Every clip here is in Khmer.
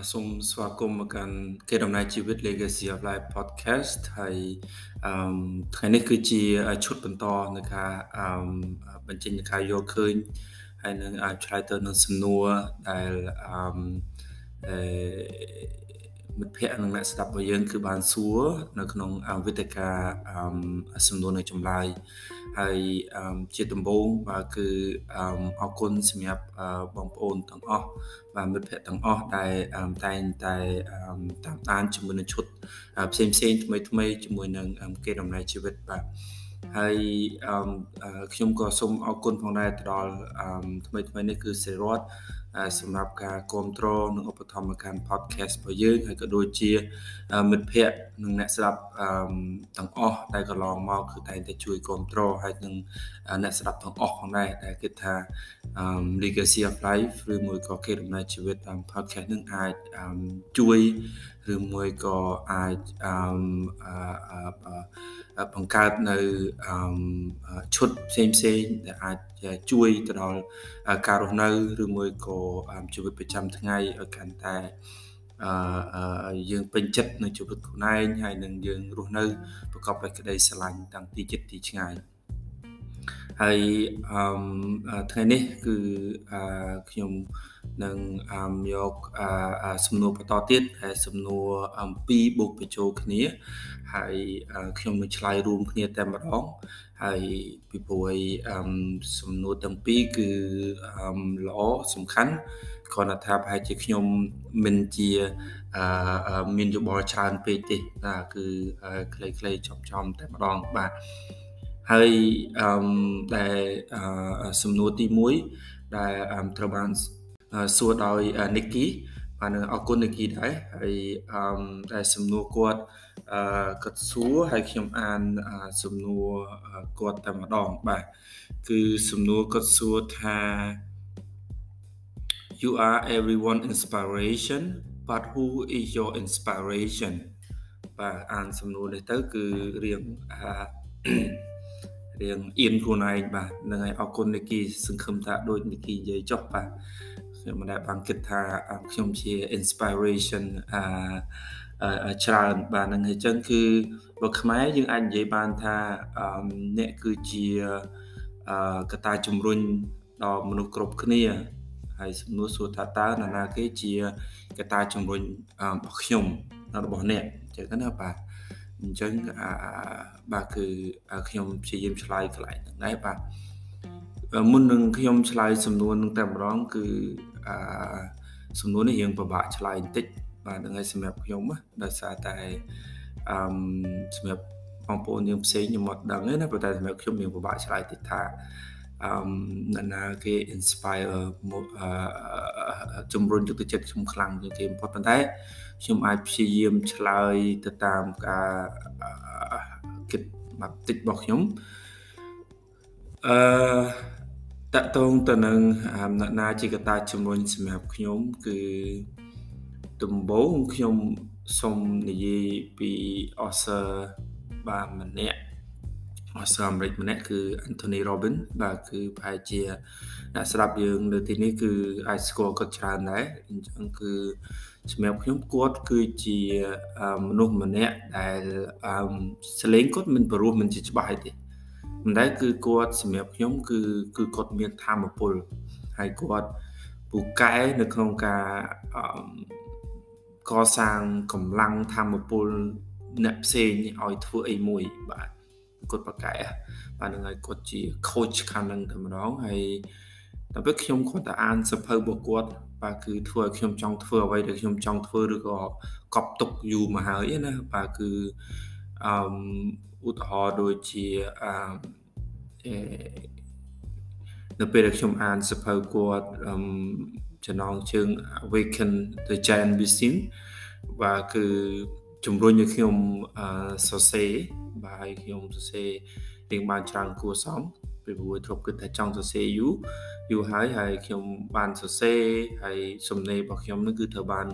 បាទសូមស្វាគមន៍មកកាន់គេដំណើរជីវិត Legacy of Life Podcast ហើយអឺថ្ងៃនេះគឺជាឈុតបន្តនៃការអឺបញ្ចេញនៃការយកឃើញហើយនឹងឆ្លើយទៅនឹងសំណួរដែលអឺ មិត្តភ័ក្តិនិងអ្នកស្ដាប់របស់យើងគឺបានសួរនៅក្នុងវេទិកាសំណួរនៅចម្លើយហើយជាដំបូងបាទគឺអរគុណសម្រាប់បងប្អូនទាំងអស់បាទមិត្តភ័ក្តិទាំងអស់ដែលតែងតែតាមដានជាមួយនឹងឈុតផ្សេងផ្សេងថ្មីថ្មីជាមួយនឹងគេដំណើរជីវិតបាទហើយខ្ញុំក៏សូមអរគុណផងដែរទៅដល់ថ្មីថ្មីនេះគឺសេរត សម្រាប់ការគ្រប់គ្រងនិងឧបត្ថម្ភកម្ម podcast របស់យើងហើយក៏ដូចជាមិត្តភ័ក្តិនិងអ្នកស្ដាប់ទាំងអស់ដែលកន្លងមកគឺតែងតែជួយគ្រប់គ្រងហើយនិងអ្នកស្ដាប់ទាំងអស់ផងដែរដែលគិតថា legacy of life ឬមួយក៏គេដំណើរជីវិតតាម podcast នឹងអាចជួយឬមួយក៏អាច បង្កើតនៅឈុតផ្សេងផ្សេងដែលអាចជួយទៅដល់ការរស់នៅឬមួយក៏ជីវិតប្រចាំថ្ងៃឲ្យកាន់តែអឺយើងពេញចិត្តនៅជីវិតខ្លួនឯងហើយនឹងយើងរស់នៅប្រកបដោយក្តីស្រឡាញ់តាំងទីចិត្តទីឆ្ងាយ ហើយអឺថ្ងៃនេះគឺអឺខ្ញុំនឹងយកសំណួរបន្តទៀតហើយសំណួរអំពីបុកបញ្ចូលគ្នាហើយខ្ញុំនឹងឆ្លើយរួមគ្នាតែម្ដងហើយពីព្រោះសំណួរទាំងពីរគឺល្អសំខាន់គ្រាន់តែថាប្រហែលជាខ្ញុំមិនជាមានយោបល់ច្រើនពេកទេណាគឺខ្លីៗចំៗតែម្ដងបាទ ហើយអឺដែលសំណួរទី1ដែលត្រូវបានសួរដោយ Nikki បាទអរគុណ Nikki ដែរហើយអឺដែលសំណួរគាត់អឺគាត់សួរហើយខ្ញុំអានសំណួរគាត់តែម្ដងបាទគឺសំណួរគាត់សួរថា you are everyone inspiration but who is your inspiration បាទអានសំណួរនេះទៅគឺរៀង រៀងអៀនខ្លួនឯងបាទនឹងហើយអរគុណនីគីសង្ឃឹមថាដូចនីគីនិយាយចុះបាទខ្ញុំមិនដែលបានគិតថាខ្ញុំជា inspiration អាច្រើនបាទនឹងអញ្ចឹងគឺបើខ្មែរយើងអាចនិយាយបានថាអ្នកគឺជាកត្តាជំរុញដល់មនុស្សគ្រប់គ្នាហើយសំណួរសួរថាតើនរណាគេជាកត្តាជំរុញរបស់ខ្ញុំរបស់អ្នកអញ្ចឹងណាបាទ អញ្ចឹងបាទគឺខ្ញុំព្យាយាមឆ្លើយកន្លែងហ្នឹងដែរបាទមុននឹងខ្ញុំឆ្លើយសំណួរនឹងតែម្ដងគឺអឺសំណួរនេះយើងពិបាកឆ្លើយបន្តិចបាទហ្នឹងហើយសម្រាប់ខ្ញុំដោយសារតែអឺសម្រាប់បងប្អូនយើងផ្សេងខ្ញុំអត់ដឹងទេណាប៉ុន្តែសម្រាប់ខ្ញុំយើងពិបាកឆ្លើយតិចថា អឺណានាគេ inspire មកអឺជំរុញទឹកចិត្តខ្ញុំខ្លាំងជាងគេបំផុតប៉ុន្តែខ្ញុំអាចព្យាយាមឆ្លើយទៅតាមការគិតមកតិចរបស់ខ្ញុំអឺតកតងទៅនឹងអ្នកណាជាកត្តាជំរុញសម្រាប់ខ្ញុំគឺដំបូងខ្ញុំសូមនិយាយពី author បាទម្នាក់ អស្ចារ្យអាមេរិកម្នាក់គឺ Anthony Robbins បាទគឺប្រហែលជាអ្នកស្ដាប់យើងនៅទីនេះគឺអាចស្គាល់គាត់ច្រើនដែរអញ្ចឹងគឺសម្រាប់ខ្ញុំគាត់គឺជាមនុស្សម្នាក់ដែលសលេងគាត់មិនព្រោះមិនជាច្បាស់ទេមិនដែរគឺគាត់សម្រាប់ខ្ញុំគឺគឺគាត់មានធម៌ពលហើយគាត់ពូកែនៅក្នុងការកសាងកម្លាំងធម៌ពលអ្នកផ្សេងឲ្យធ្វើអីមួយបាទ គាត់ប្រកែបាទនឹងហើយគាត់ជា coach ខាងហ្នឹងតែម្ដងហើយតែពេលខ្ញុំគាត់តែអានសភៅរបស់គាត់បាទគឺធ្វើឲ្យខ្ញុំចង់ធ្វើអ្វីដែលខ្ញុំចង់ធ្វើឬក៏កប់ទុកយូរមកហើយណាបាទគឺអឺឧទាហរណ៍ដូចជាអឺនៅពេលដែលខ្ញុំអានសភៅគាត់អឺចំណងជើង Awaken the Giant Within បាទគឺជំរុញឲ្យខ្ញុំសរសេរ បាទហើយខ្ញុំសរសេររៀងបានច្រើនគួរសមពីព្រោះធ្លាប់គិតថាចង់សរសេរយូរយូរហើយហើយខ្ញុំបានសរសេរហើយសំណេររបស់ខ្ញុំនឹងគឺត្រូវបាន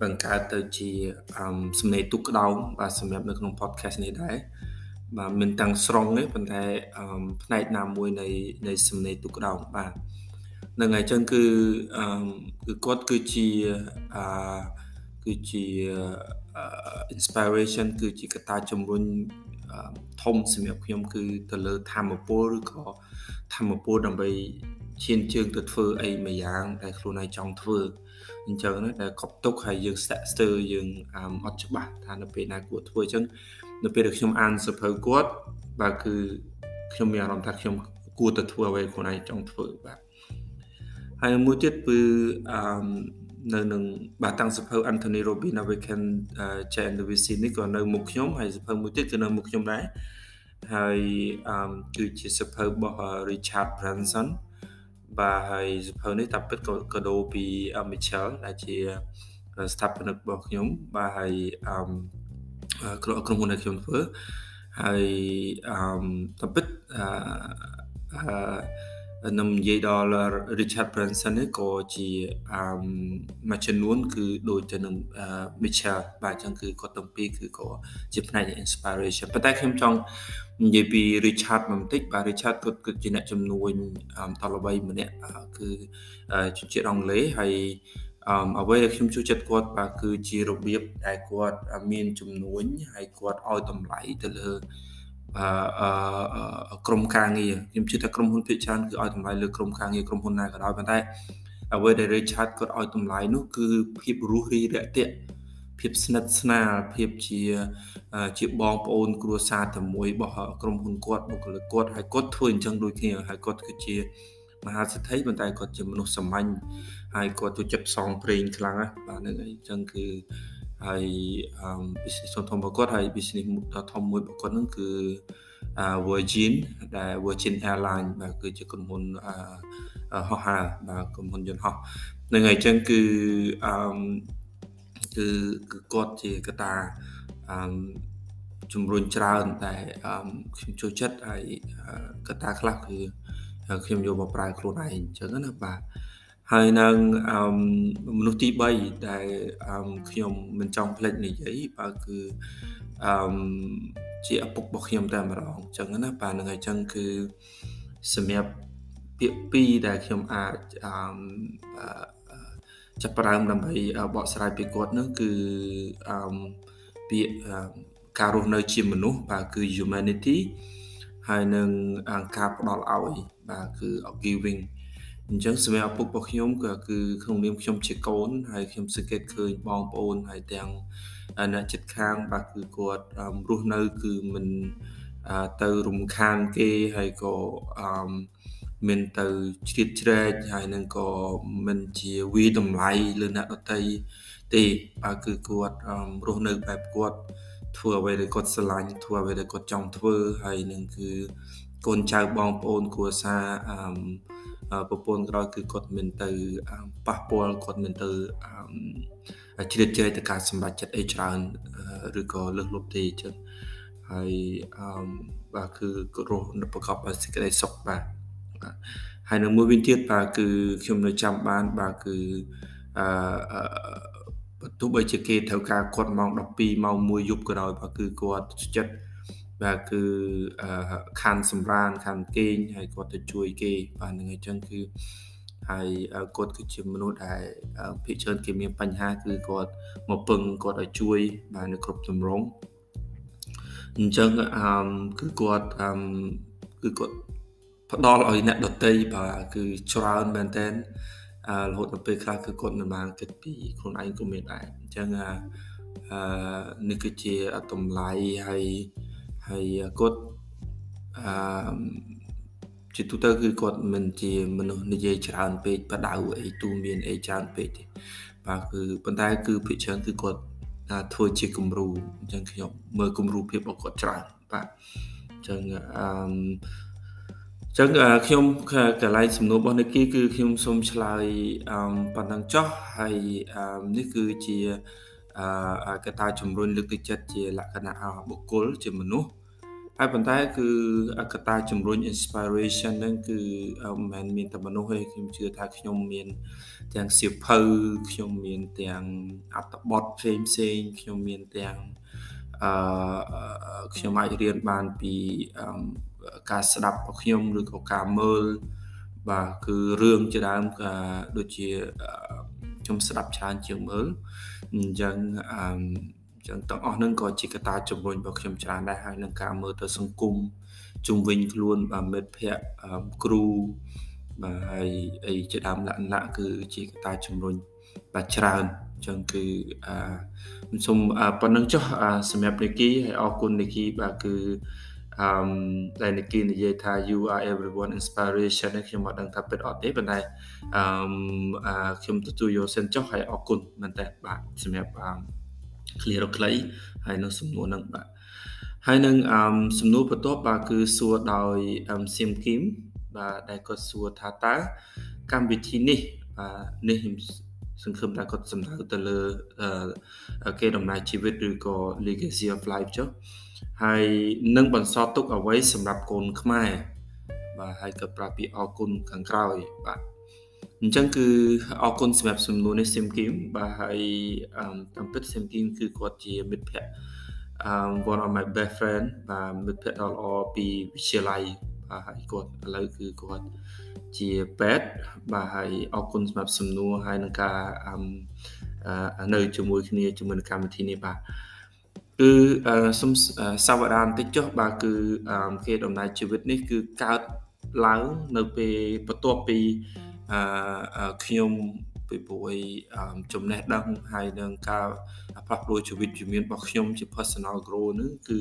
បង្កើតទៅជាសំណេរទុកក្តោងបាទសម្រាប់នៅក្នុង podcast នេះដែរបាទមិនតាំងស្រុងទេប៉ុន្តែផ្នែកណាមួយនៃនៃសំណេរទុកក្តោងបាទនឹងហើយចឹងគឺអឺគឺគាត់គឺជាអឺគឺជា inspiration គឺជាកត្តាជំរុញធំសម្រាប់ខ្ញុំគឺទៅលើធម្មពលឬក៏ធម្មពលដើម្បីឈានជើងទៅធ្វើអីមួយយ៉ាងដែលខ្លួនឯងចង់ធ្វើអញ្ចឹងណាដែលកប់ទុកហើយយើងស្ទាក់ស្ទើរយើងអត់ច្បាស់ថានៅពេលណាគួរធ្វើអញ្ចឹងនៅពេលដែលខ្ញុំអានសភៅគាត់បាទគឺខ្ញុំមានអារម្មណ៍ថាខ្ញុំគួរទៅធ្វើអ្វីខ្លួនឯងចង់ធ្វើបាទហើយមួយទៀតគឺអឺ នៅនឹងបាទតាំងសភៅ Anthony Robbins We Can Change the Vision នេះក៏នៅមុខខ្ញុំហើយសភៅមួយទៀតគឺនៅមុខខ្ញុំដែរហើយអឺគឺជាសភៅរបស់ Richard Branson បាទហើយសភៅនេះតាពិតក៏កដោពី Mitchell ដែលជាស្ថាបនិករបស់ខ្ញុំបាទហើយអឺក្រុមក្រុមហ៊ុនដែលខ្ញុំធ្វើហើយអឺតាពិតអឺ នឹងនិយាយដល់ Richard Branson នេះក៏ជាអឺមួយចំនួនគឺដូចទៅនឹង Mitchell បាទអញ្ចឹងគឺគាត់ទាំងពីរគឺក៏ជាផ្នែក inspiration ប៉ុន្តែខ្ញុំចង់និយាយពី Richard បន្តិចបាទ Richard គាត់គឺជាអ្នកជំនួញតលបីម្នាក់គឺជំនឿអង់គ្លេសហើយអឺអ្វីដែលខ្ញុំចូលចិត្តគាត់បាទគឺជារបៀបដែលគាត់មានជំនួញហើយគាត់ឲ្យតម្លៃទៅលើ អឺក្រុមការងារខ្ញុំជឿថាក្រុមហ៊ុនភាគច្រើនគឺឲ្យតម្លៃលើក្រុមការងារក្រុមហ៊ុនណាក៏ដោយប៉ុន្តែអ្វីដែល Richard គាត់ឲ្យតម្លៃនោះគឺភាពរស់រីរាក់ទាក់ភាពស្និទ្ធស្នាលភាពជាជាបងប្អូន គ្រួសារតែមួយរបស់ក្រុមហ៊ុនគាត់បុគ្គលិកគាត់ហើយគាត់ធ្វើអញ្ចឹងដូចគ្នាហើយគាត់គឺជាមហាសេដ្ឋីប៉ុន្តែគាត់ជាមនុស្សសាមញ្ញហើយគាត់ចូលចិត្តផ្សងព្រេងខ្លាំងណាស់បាទហ្នឹងហើយអញ្ចឹងគឺ ហើយ business ធំរបស់គាត់ហើយ business ដ៏ធំមួយរបស់គាត់ហ្នឹងគឺ Virgin ដែល Virgin Airline បាទគឺជាក្រុមហ៊ុនហោះហើរបាទក្រុមហ៊ុនយន្តហោះនឹងហើយអញ្ចឹងគឺអឺគឺគឺគាត់ជាកតាអឺជំរុញច្រើនតែខ្ញុំចូលចិត្តហើយកតាខ្លះគឺខ្ញុំយកមកប្រើខ្លួនឯងអញ្ចឹងណាបាទ ហើយនឹងមនុស្សទី3ដែលខ្ញុំមិនចង់ភ្លេចនិយាយបើគឺអឺជាឪពុករបស់ខ្ញុំតែម្ដងអញ្ចឹងណាបាទនឹងហើយអញ្ចឹងគឺសម្រាប់ពាក្យពីរដែលខ្ញុំអាចអឺចាប់ផ្ដើមដើម្បីបកស្រាយពីគាត់នឹងគឺអឺពាក្យការរស់នៅជាមនុស្សបាទគឺ humanity ហើយនឹងការផ្ដល់ឲ្យបាទគឺ giving អញ្ចឹងសម្រាប់ឪពុករបស់ខ្ញុំក៏គឺក្នុងនាមខ្ញុំជាកូនហើយខ្ញុំសង្កេតឃើញបងប្អូនហើយទាំងអ្នកចិត្តខាងបាទគឺគាត់រស់នៅគឺមិនទៅរំខានគេហើយក៏អឺមានទៅជ្រៀតជ្រែកហើយនឹងក៏មិនជាវីតម្លៃលើអ្នកដតីទេបាទគឺគាត់រស់នៅបែបគាត់ធ្វើអ្វីដែលគាត់ស្រឡាញ់ធ្វើអ្វីដែលគាត់ចង់ធ្វើហើយនឹងគឺកូនចៅបងប្អូនគ្រួសារអឺ ប្រពន្ធក្រោយគឺគាត់មិនទៅប៉ះពាល់គាត់មិនទៅជ្រៀតជ្រែកទៅការសម្រេចចិត្តអីច្រើនឬក៏លើសលប់ទេអញ្ចឹងហើយអឺបាទគឺរស់ប្រកបដោយសេចក្តីសុខបាទហើយនៅមួយវិញទៀតបាទគឺខ្ញុំនៅចាំបានបាទគឺអឺទោះបីជាគេត្រូវការគាត់ម៉ោង12ម៉ោង1យប់ក៏ដោយបាទគឺគាត់ចិត្ត បាទគឺខានសម្រានខានគេងហើយគាត់ទៅជួយគេបាទនឹងអញ្ចឹងគឺហើយគាត់គឺជាមនុស្សដែលភាគច្រើនគេមានបញ្ហាគឺគាត់មកពឹងគាត់ឲ្យជួយបាទនៅគ្រប់ទម្រង់អញ្ចឹងអឺគឺគាត់អឺគឺគាត់ផ្ដល់ឲ្យអ្នកដតីបាទគឺច្រើនមែនតើរហូតដល់ពេលខ្លះគឺគាត់មិនបានគិតពីខ្លួនឯងក៏មានដែរអញ្ចឹងអឺនេះគឺជាតម្លៃហើយ ហើយគាត់អឺជាទូទៅគឺគាត់មិនជាមនុស្សនិយាយច្រើនពេកបដៅអីទូមានអីច្រើនពេកទេបាទគឺប៉ុន្តែគឺភាគច្រើនគឺគាត់ធ្វើជាគំរូអញ្ចឹងខ្ញុំមើលគំរូភាពរបស់គាត់ច្រើនបាទអញ្ចឹងអឺចឹងខ្ញុំកន្លែងសំណួររបស់និគីគឺខ្ញុំសូមឆ្លើយអឺប៉ុណ្ណឹងចុះហើយនេះគឺជាអឺកត្តាជំរុញលើកទឹកចិត្តជាលក្ខណៈបុគ្គលជាមនុស្ស ហើយប៉ុន្តែគឺកត្តាជំរុញ inspiration ហ្នឹងគឺមិនមែនមានតែមនុស្សទេខ្ញុំជឿថាខ្ញុំមាន ទាំងសៀវភៅខ្ញុំមានទាំងអត្ថបទផ្សេងផ្សេងខ្ញុំមានទាំងអឺខ្ញុំអាចរៀនបានពីការស្ដាប់របស់ខ្ញុំឬក៏ការមើលបាទគឺរឿងជាដើមដូចជាខ្ញុំស្ដាប់ច្រើនជាងមើលអញ្ចឹងអឺអញ្ចឹងទាំងអស់ហ្នឹងក៏ជាកត្តាជំរុញរបស់ខ្ញុំច្រើនដែរហើយនឹងការមើលទៅសង្គមជុំវិញខ្លួនបាទមិត្តភ័ក្តិគ្រូបាទហើយអីជាដើមលក្ខណៈគឺជាកត្តាជំរុញបាទច្រើនអញ្ចឹងគឺអឺសូមប៉ុណ្្នឹងចុះសម្រាប់នីគីហើយអរគុណនីគីបាទគឺអឺដែលនីគីនិយាយថា you are everyone inspiration ខ្ញុំមិនដឹងថាពិតអត់ទេប៉ុន្តែអឺខ្ញុំទទួលយកសិនចុះហើយអរគុណមែនតើបាទសម្រាប់អឺ clear ខ្លីហើយនឹងសំណួរនឹងបាទហើយនឹងអឺសំណួរបន្ទាប់បាទគឺសួរដោយសៀមគីមបាទដែលគាត់សួរថាតើកម្មវិធីនេះបាទនេះខ្ញុំសង្ឃឹមថាគាត់សំដៅទៅលើគេដំណើរជីវិតឬក៏ legacy of life ចុះហើយនឹងបន្សល់ទុកអ្វីសម្រាប់កូនខ្មែរបាទហើយក៏ប្រាប់ពីអរគុណខាងក្រោយបាទ អញ្ចឹងគឺអរគុណសម្រាប់សំណួរនេះស៊ីមគីមបាទហើយតាមពិតស៊ីមគីមគឺគាត់ជាមិត្តភក្តិ um one of my best friend បាទមិត្តភក្តិដ៏ល្អពីវិទ្យាល័យបាទហើយគាត់ឥឡូវគឺគាត់ជាពេទ្យបាទហើយអរគុណសម្រាប់សំណួរហើយនឹងការនៅជាមួយគ្នាជាមួយនឹងកម្មវិធីនេះបាទគឺសុំសាវតាបន្តិចចុះបាទគឺគេដំណើរជីវិតនេះគឺកើតឡើងនៅពេលបន្ទាប់ពី ខ្ញុំពីព្រោះចំណេះដឹងហើយនឹងការផ្លាស់ប្ដូរជីវិតជំនាញរបស់ខ្ញុំជា personal grow នេះគឺ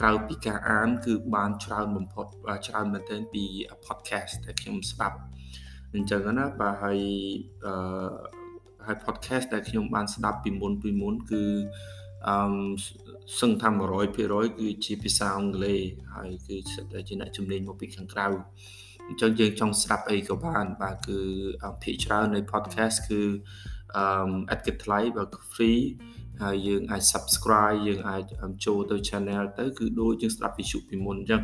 ក្រៅពីការអាន គឺបានច្រើនបំផុតច្រើនមែនទែនពី podcast ដែលខ្ញុំស្ដាប់អញ្ចឹងណាបាទហើយអឺហើយ podcast ដែលខ្ញុំបានស្ដាប់ពីមុនពីមុនគឺអឺសឹងថា100%គឺជាភាសាអង់គ្លេសហើយគឺសិតតែជាអ្នកជំនាញមកពីខាងក្រៅអ ញ្ចឹងយើងចង់ស្ដាប់អីក៏បានបាទគឺភាគច្រើននៃ podcast គឺអឺអត់គិតថ្លៃបើ free ហើយយើងអាច subscribe យើងអាចចូលទៅ channel ទៅគឺដូចយើងស្ដាប់វិទ្យុពីមុនអញ្ចឹង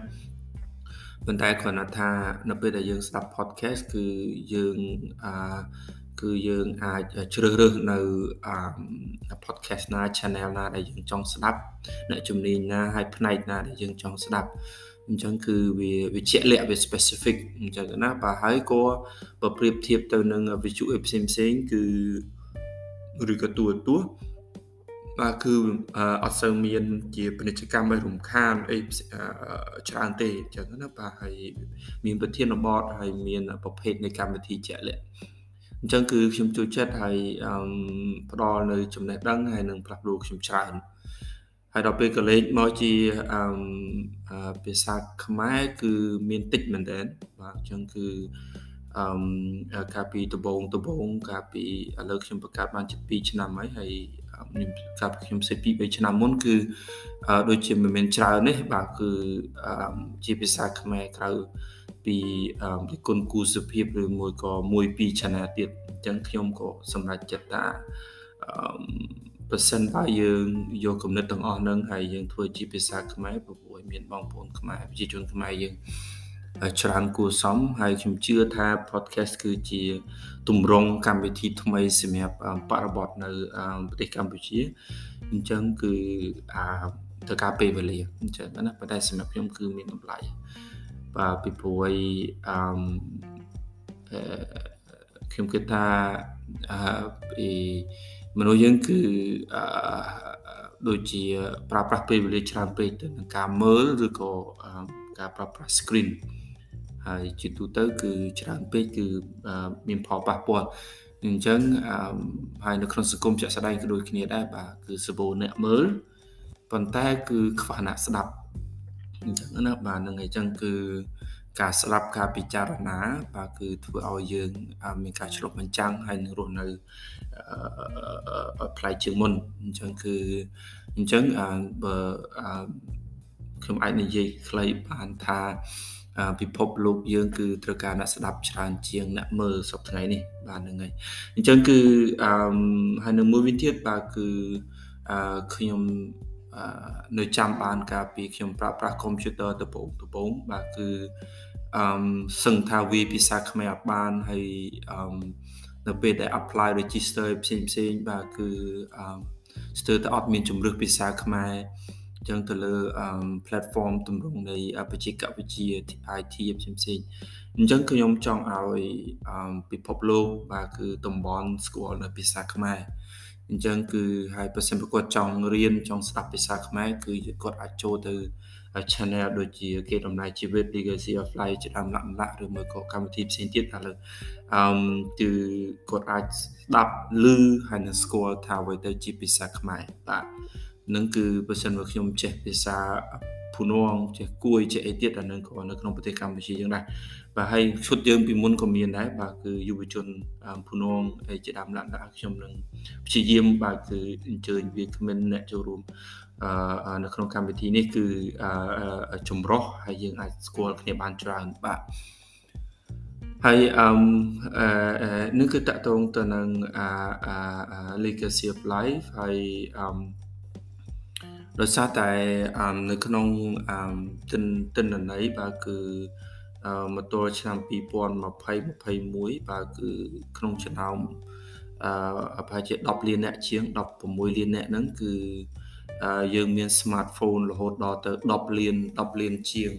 ប៉ុន្តែគ្រាន់តែថានៅពេលដែលយើងស្ដាប់ podcast គឺយើងអាគឺយើងអាចជ្រើសរើសនៅអា podcast ណា channel ណាដែលយើងចង់ស្ដាប់អ្នកជំនាញណាហើយផ្នែកណាដែលយើងចង់ស្ដាប់ អញ្ចឹងគឺវាវាជាក់លាក់វា specific អញ្ចឹងណាបាទហើយក៏បើប្រៀបធៀបទៅនឹងវិទ្យុផ្សេងផ្សេងគឺឬក៏ទូរទស្សន៍បាទគឺអត់សូវមានជាពាណិជ្ជកម្មឲ្យរំខានអីច្រើនទេអញ្ចឹងណាបាទហើយមានប្រធានបទហើយមានប្រភេទនៃកម្មវិធីជាក់លាក់អញ្ចឹងគឺខ្ញុំចូលចិត្តហើយផ្ដល់នៅចំណេះដឹងហើយនឹងផ្លាស់ប្ដូរខ្ញុំច្រើន ហើយដល់ពេលកលេចមកជាភាសាខ្មែរគឺមានតិចមែនតើបាទអញ្ចឹងគឺអឺកាលពីដំបូងដំបូងកាលពីឥឡូវខ្ញុំបង្កើតបានជិត2ឆ្នាំហើយហើយខ្ញុំកាលពីខ្ញុំសេពី3ឆ្នាំមុនគឺដូចជាមិនមែនច្រើនទេបាទគឺជាភាសាខ្មែរក្រៅពីពីគុណគូសុភាពឬមួយក៏មួយពីរ channel ទៀតអញ្ចឹងខ្ញុំក៏សម្រេចចិត្តថាអឺ បើសិនបើយើងយកគំនិតទាំងអស់ហ្នឹងហើយយើងធ្វើជាភាសាខ្មែរព្រោះមានបងប្អូនខ្មែរប្រជាជនខ្មែរយើងច្រើនគួរសមហើយខ្ញុំជឿថា podcast គឺជាទម្រង់កម្មវិធីថ្មីសម្រាប់បរិបទនៅប្រទេសកម្ពុជាអញ្ចឹងគឺអាទៅការពេលវេលាអញ្ចឹងណាប៉ុន្តែសម្រាប់ខ្ញុំគឺមានតម្លៃបាទពីព្រោះអីអឺខ្ញុំគិតថាអឺពី មនុស្សយើងគឺអឺដូចជាប្រើប្រាស់ពេលវេលាច្រើនពេកទៅនឹងការមើលឬក៏ការប្រើប្រាស់ screen ហើយជាទូទៅគឺច្រើនពេកគឺមានផលប៉ះពាល់អញ្ចឹងហើយនៅក្នុងសង្គមជាក់ស្ដែងក៏ដូចគ្នាដែរបាទគឺសបោអ្នកមើលប៉ុន្តែគឺខ្វះអ្នកស្ដាប់អញ្ចឹងណាបាទនឹងអញ្ចឹងគឺ ការស្ដាប់ការពិចារណាបាទគឺធ្វើឲ្យយើងមានការឆ្លុះបញ្ចាំងហើយនឹងរស់នៅប្លែកជាងមុនអញ្ចឹងគឺអញ្ចឹងបើខ្ញុំអាចនិយាយខ្លីបានថាពិភពលោកយើងគឺត្រូវការអ្នកស្ដាប់ច្រើនជាងអ្នកមើលសប្តាហ៍ថ្ងៃនេះបាទហ្នឹងហើយអញ្ចឹងគឺអឺហើយនៅមួយវិញទៀតបាទគឺអឺខ្ញុំអឺនៅចាំបានកាលពីខ្ញុំប្រើប្រាស់កុំព្យូទ័រដំបូងដំបូងបាទគឺ អឺសឹងថាវាភាសាខ្មែរអត់បានហើយអឺនៅពេលដែល apply register ផ្សេងផ្សេងបាទគឺអឺស្ទើរតែអត់មានជំរឿសភាសាខ្មែរចឹងទៅលើ platform ទម្រង់នៃបច្ចេកវិទ្យា IT ផ្សេងផ្សេងអញ្ចឹងខ្ញុំចង់ឲ្យពិភពលោកបាទគឺតំបន់ស្គាល់នៅភាសាខ្មែរអញ្ចឹងគឺហើយបើសិនប្រកួតចង់រៀនចង់ស្ដាប់ភាសាខ្មែរគឺគាត់អាចចូលទៅ channel ដូចជាគេដំណើរជីវិត Legacy of Life ជាដើមលក្ខណៈឬមួយក៏កម្មវិធីផ្សេងទៀតឥឡូវអឺគឺគាត់អាចស្ដាប់ឮហើយនឹងស្គាល់ថាអ្វីទៅជាភាសាខ្មែរបាទនឹងគឺបើសិនបើខ្ញុំចេះភាសាភូនងចេះគួយចេះអីទៀតអានឹងក៏នៅក្នុងប្រទេសកម្ពុជាយ៉ាងដែរបាទហើយឈុតយើងពីមុនក៏មានដែរបាទគឺយុវជនភូនងអីជាដើមលក្ខណៈខ្ញុំនឹងព្យាយាមបាទគឺអញ្ជើញវាគ្មិនអ្នកចូលរួមអឺ នៅក្នុងកម្មវិធីនេះគឺចម្រោះហើយយើងអាចស្គាល់គ្នាបានច្រើនបាទហើយអឺនឹងគឺតកតងទៅនឹងអា legacy of life ហើយអឺដោយសារតែនៅក្នុងទិនទិន្នន័យបាទគឺមកទល់ឆ្នាំ2020 21បាទគឺក្នុងចំណោមអឺប្រហែលជា10លានអ្នកជាង16លានអ្នកហ្នឹងគឺ យើងមាន smartphone រហូតដល់ទៅ10លាន10លានជាង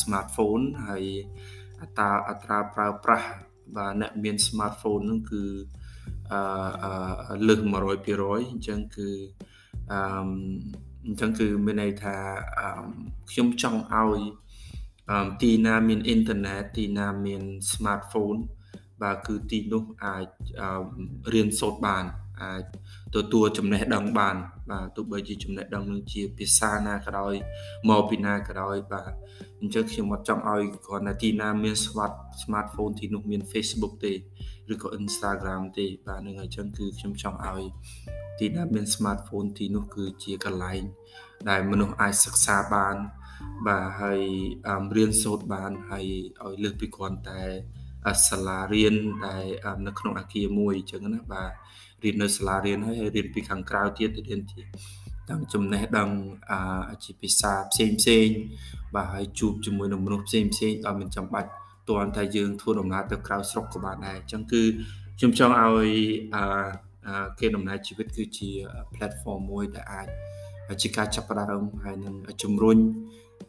smartphone ហើយអត្រាអត្រាប្រើប្រាស់បាទអ្នកមាន smartphone ហ្នឹងគឺអឺលើស100%អញ្ចឹងគឺអឺអញ្ចឹងគឺមានន័យថាខ្ញុំចង់ឲ្យទីណាមានអ៊ីនធឺណិតទីណាមាន smartphone បាទគឺទីនោះអាចរៀនសូត្របានអាច ទទួលចំណេះដឹងបាន បាទទោះបីជាចំណេះដឹងនឹងជាភាសាណាក៏ដោយមកពីណាក៏ដោយបាទអញ្ចឹងខ្ញុំអត់ចង់ឲ្យគ្រាន់តែទីណាមាន smart smartphone ទីនោះមាន Facebook ទេឬក៏ Instagram ទេ បាទនឹងអញ្ចឹងគឺខ្ញុំចង់ឲ្យទីណាមាន smartphone ទីនោះគឺជាកន្លែង ដែលមនុស្សអាចសិក្សាបាន បាទហើយរៀនសូត្របានហើយឲ្យលើសពីគ្រាន់តែសាលារៀនដែលនៅក្នុងអាគារមួយអញ្ចឹងណាបាទ រៀននៅសាលារៀនហើយរៀនពីខាងក្រៅទៀតរៀនជាទាំងចំណេះដឹងអាជាភាសាផ្សេងផ្សេងបាទហើយជួបជាមួយនឹងមនុស្សផ្សេងផ្សេងដល់មិនចាំបាច់តន់តែយើងធ្វើដំណើរទៅក្រៅស្រុកក៏បានដែរអញ្ចឹងគឺខ្ញុំចង់ឲ្យអាគេដំណើរជីវិតគឺជា platform មួយដែលអាចជាការចាប់ផ្ដើមហើយនឹងជំរុញ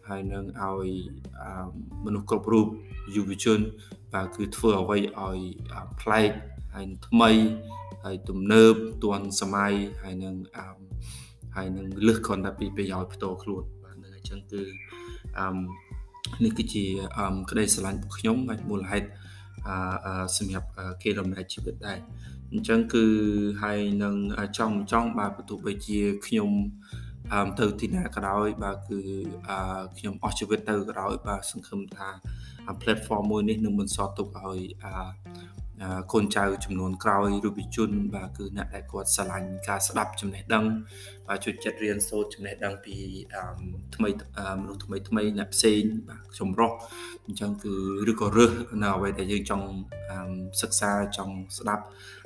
ហើយនឹងឲ្យមនុស្សគ្រប់រូបយុវជនបាទគឺធ្វើអ្វីឲ្យប្លែក ហើយថ្មីហើយទំនើបទាន់សម័យហើយនឹងហើយនឹងលើសគ្រាន់តែពីប្រយោជន៍ផ្ទាល់ខ្លួនបាទនឹងអញ្ចឹងគឺអឺនេះគឺជាក្តីស្រឡាញ់របស់ខ្ញុំហើយមូលហេតុអឺសម្រាប់គេដំណើរជីវិតដែរអញ្ចឹងគឺហើយនឹងចង់ចង់បាទបន្ទោះបីជាខ្ញុំអឺទៅទីណាក៏ដោយបាទគឺអឺខ្ញុំអស់ជីវិតទៅក៏ដោយបាទសង្ឃឹមថា platform មួយនេះនឹងបន្សល់ទុកឲ្យអឺ កូនចៅចំនួនក្រោយយុវជនបាទគឺអ្នកដែលគាត់ស្រឡាញ់ការស្ដាប់ចំណេះដឹងបាទជួយចិត្តរៀនសូត្រចំណេះដឹងពីថ្មីមនុស្សថ្មីថ្មីអ្នកផ្សេងបាទចម្រុះអញ្ចឹងគឺឬក៏រើសនៅអ្វីដែលយើងចង់សិក្សាចង់ស្ដាប់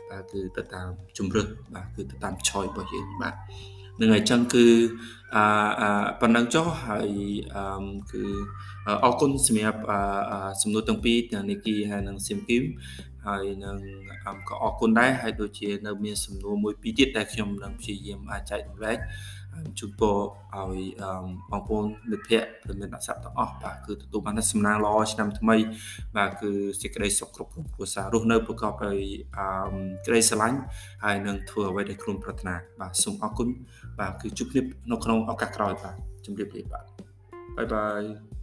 បាទគឺទៅតាមជំរឹះបាទគឺទៅតាមឆយរបស់យើងបាទនឹងអញ្ចឹងគឺអឺប៉ុណ្ណឹងចុះហើយអឺគឺអរគុណសម្រាប់សំណួរទាំងពីរទាំងនីគីហើយនិងស៊ីមគីម ហើយនឹងក៏អរគុណដែរហើយដូចជានៅមានសំណួរមួយពីរទៀតដែលខ្ញុំនឹងព្យាយាមអាចចែករំលែកជូនពរឲ្យបងប្អូនមិត្តភ័ក្តិព្រមទាំងអស័ព្ទទាំងអស់បាទគឺទទួលបានសំណាងល្អឆ្នាំថ្មីបាទគឺសេចក្តីសុខគ្រប់ក្រុមគ្រួសាររស់នៅប្រកបដោយក្តីស្រឡាញ់ហើយនឹងធ្វើអ្វីដែលខ្លួនប្រាថ្នាបាទសូមអរគុណបាទគឺជួបគ្នានៅក្នុងឱកាសក្រោយបាទជម្រាបលាបាទបាយបាយ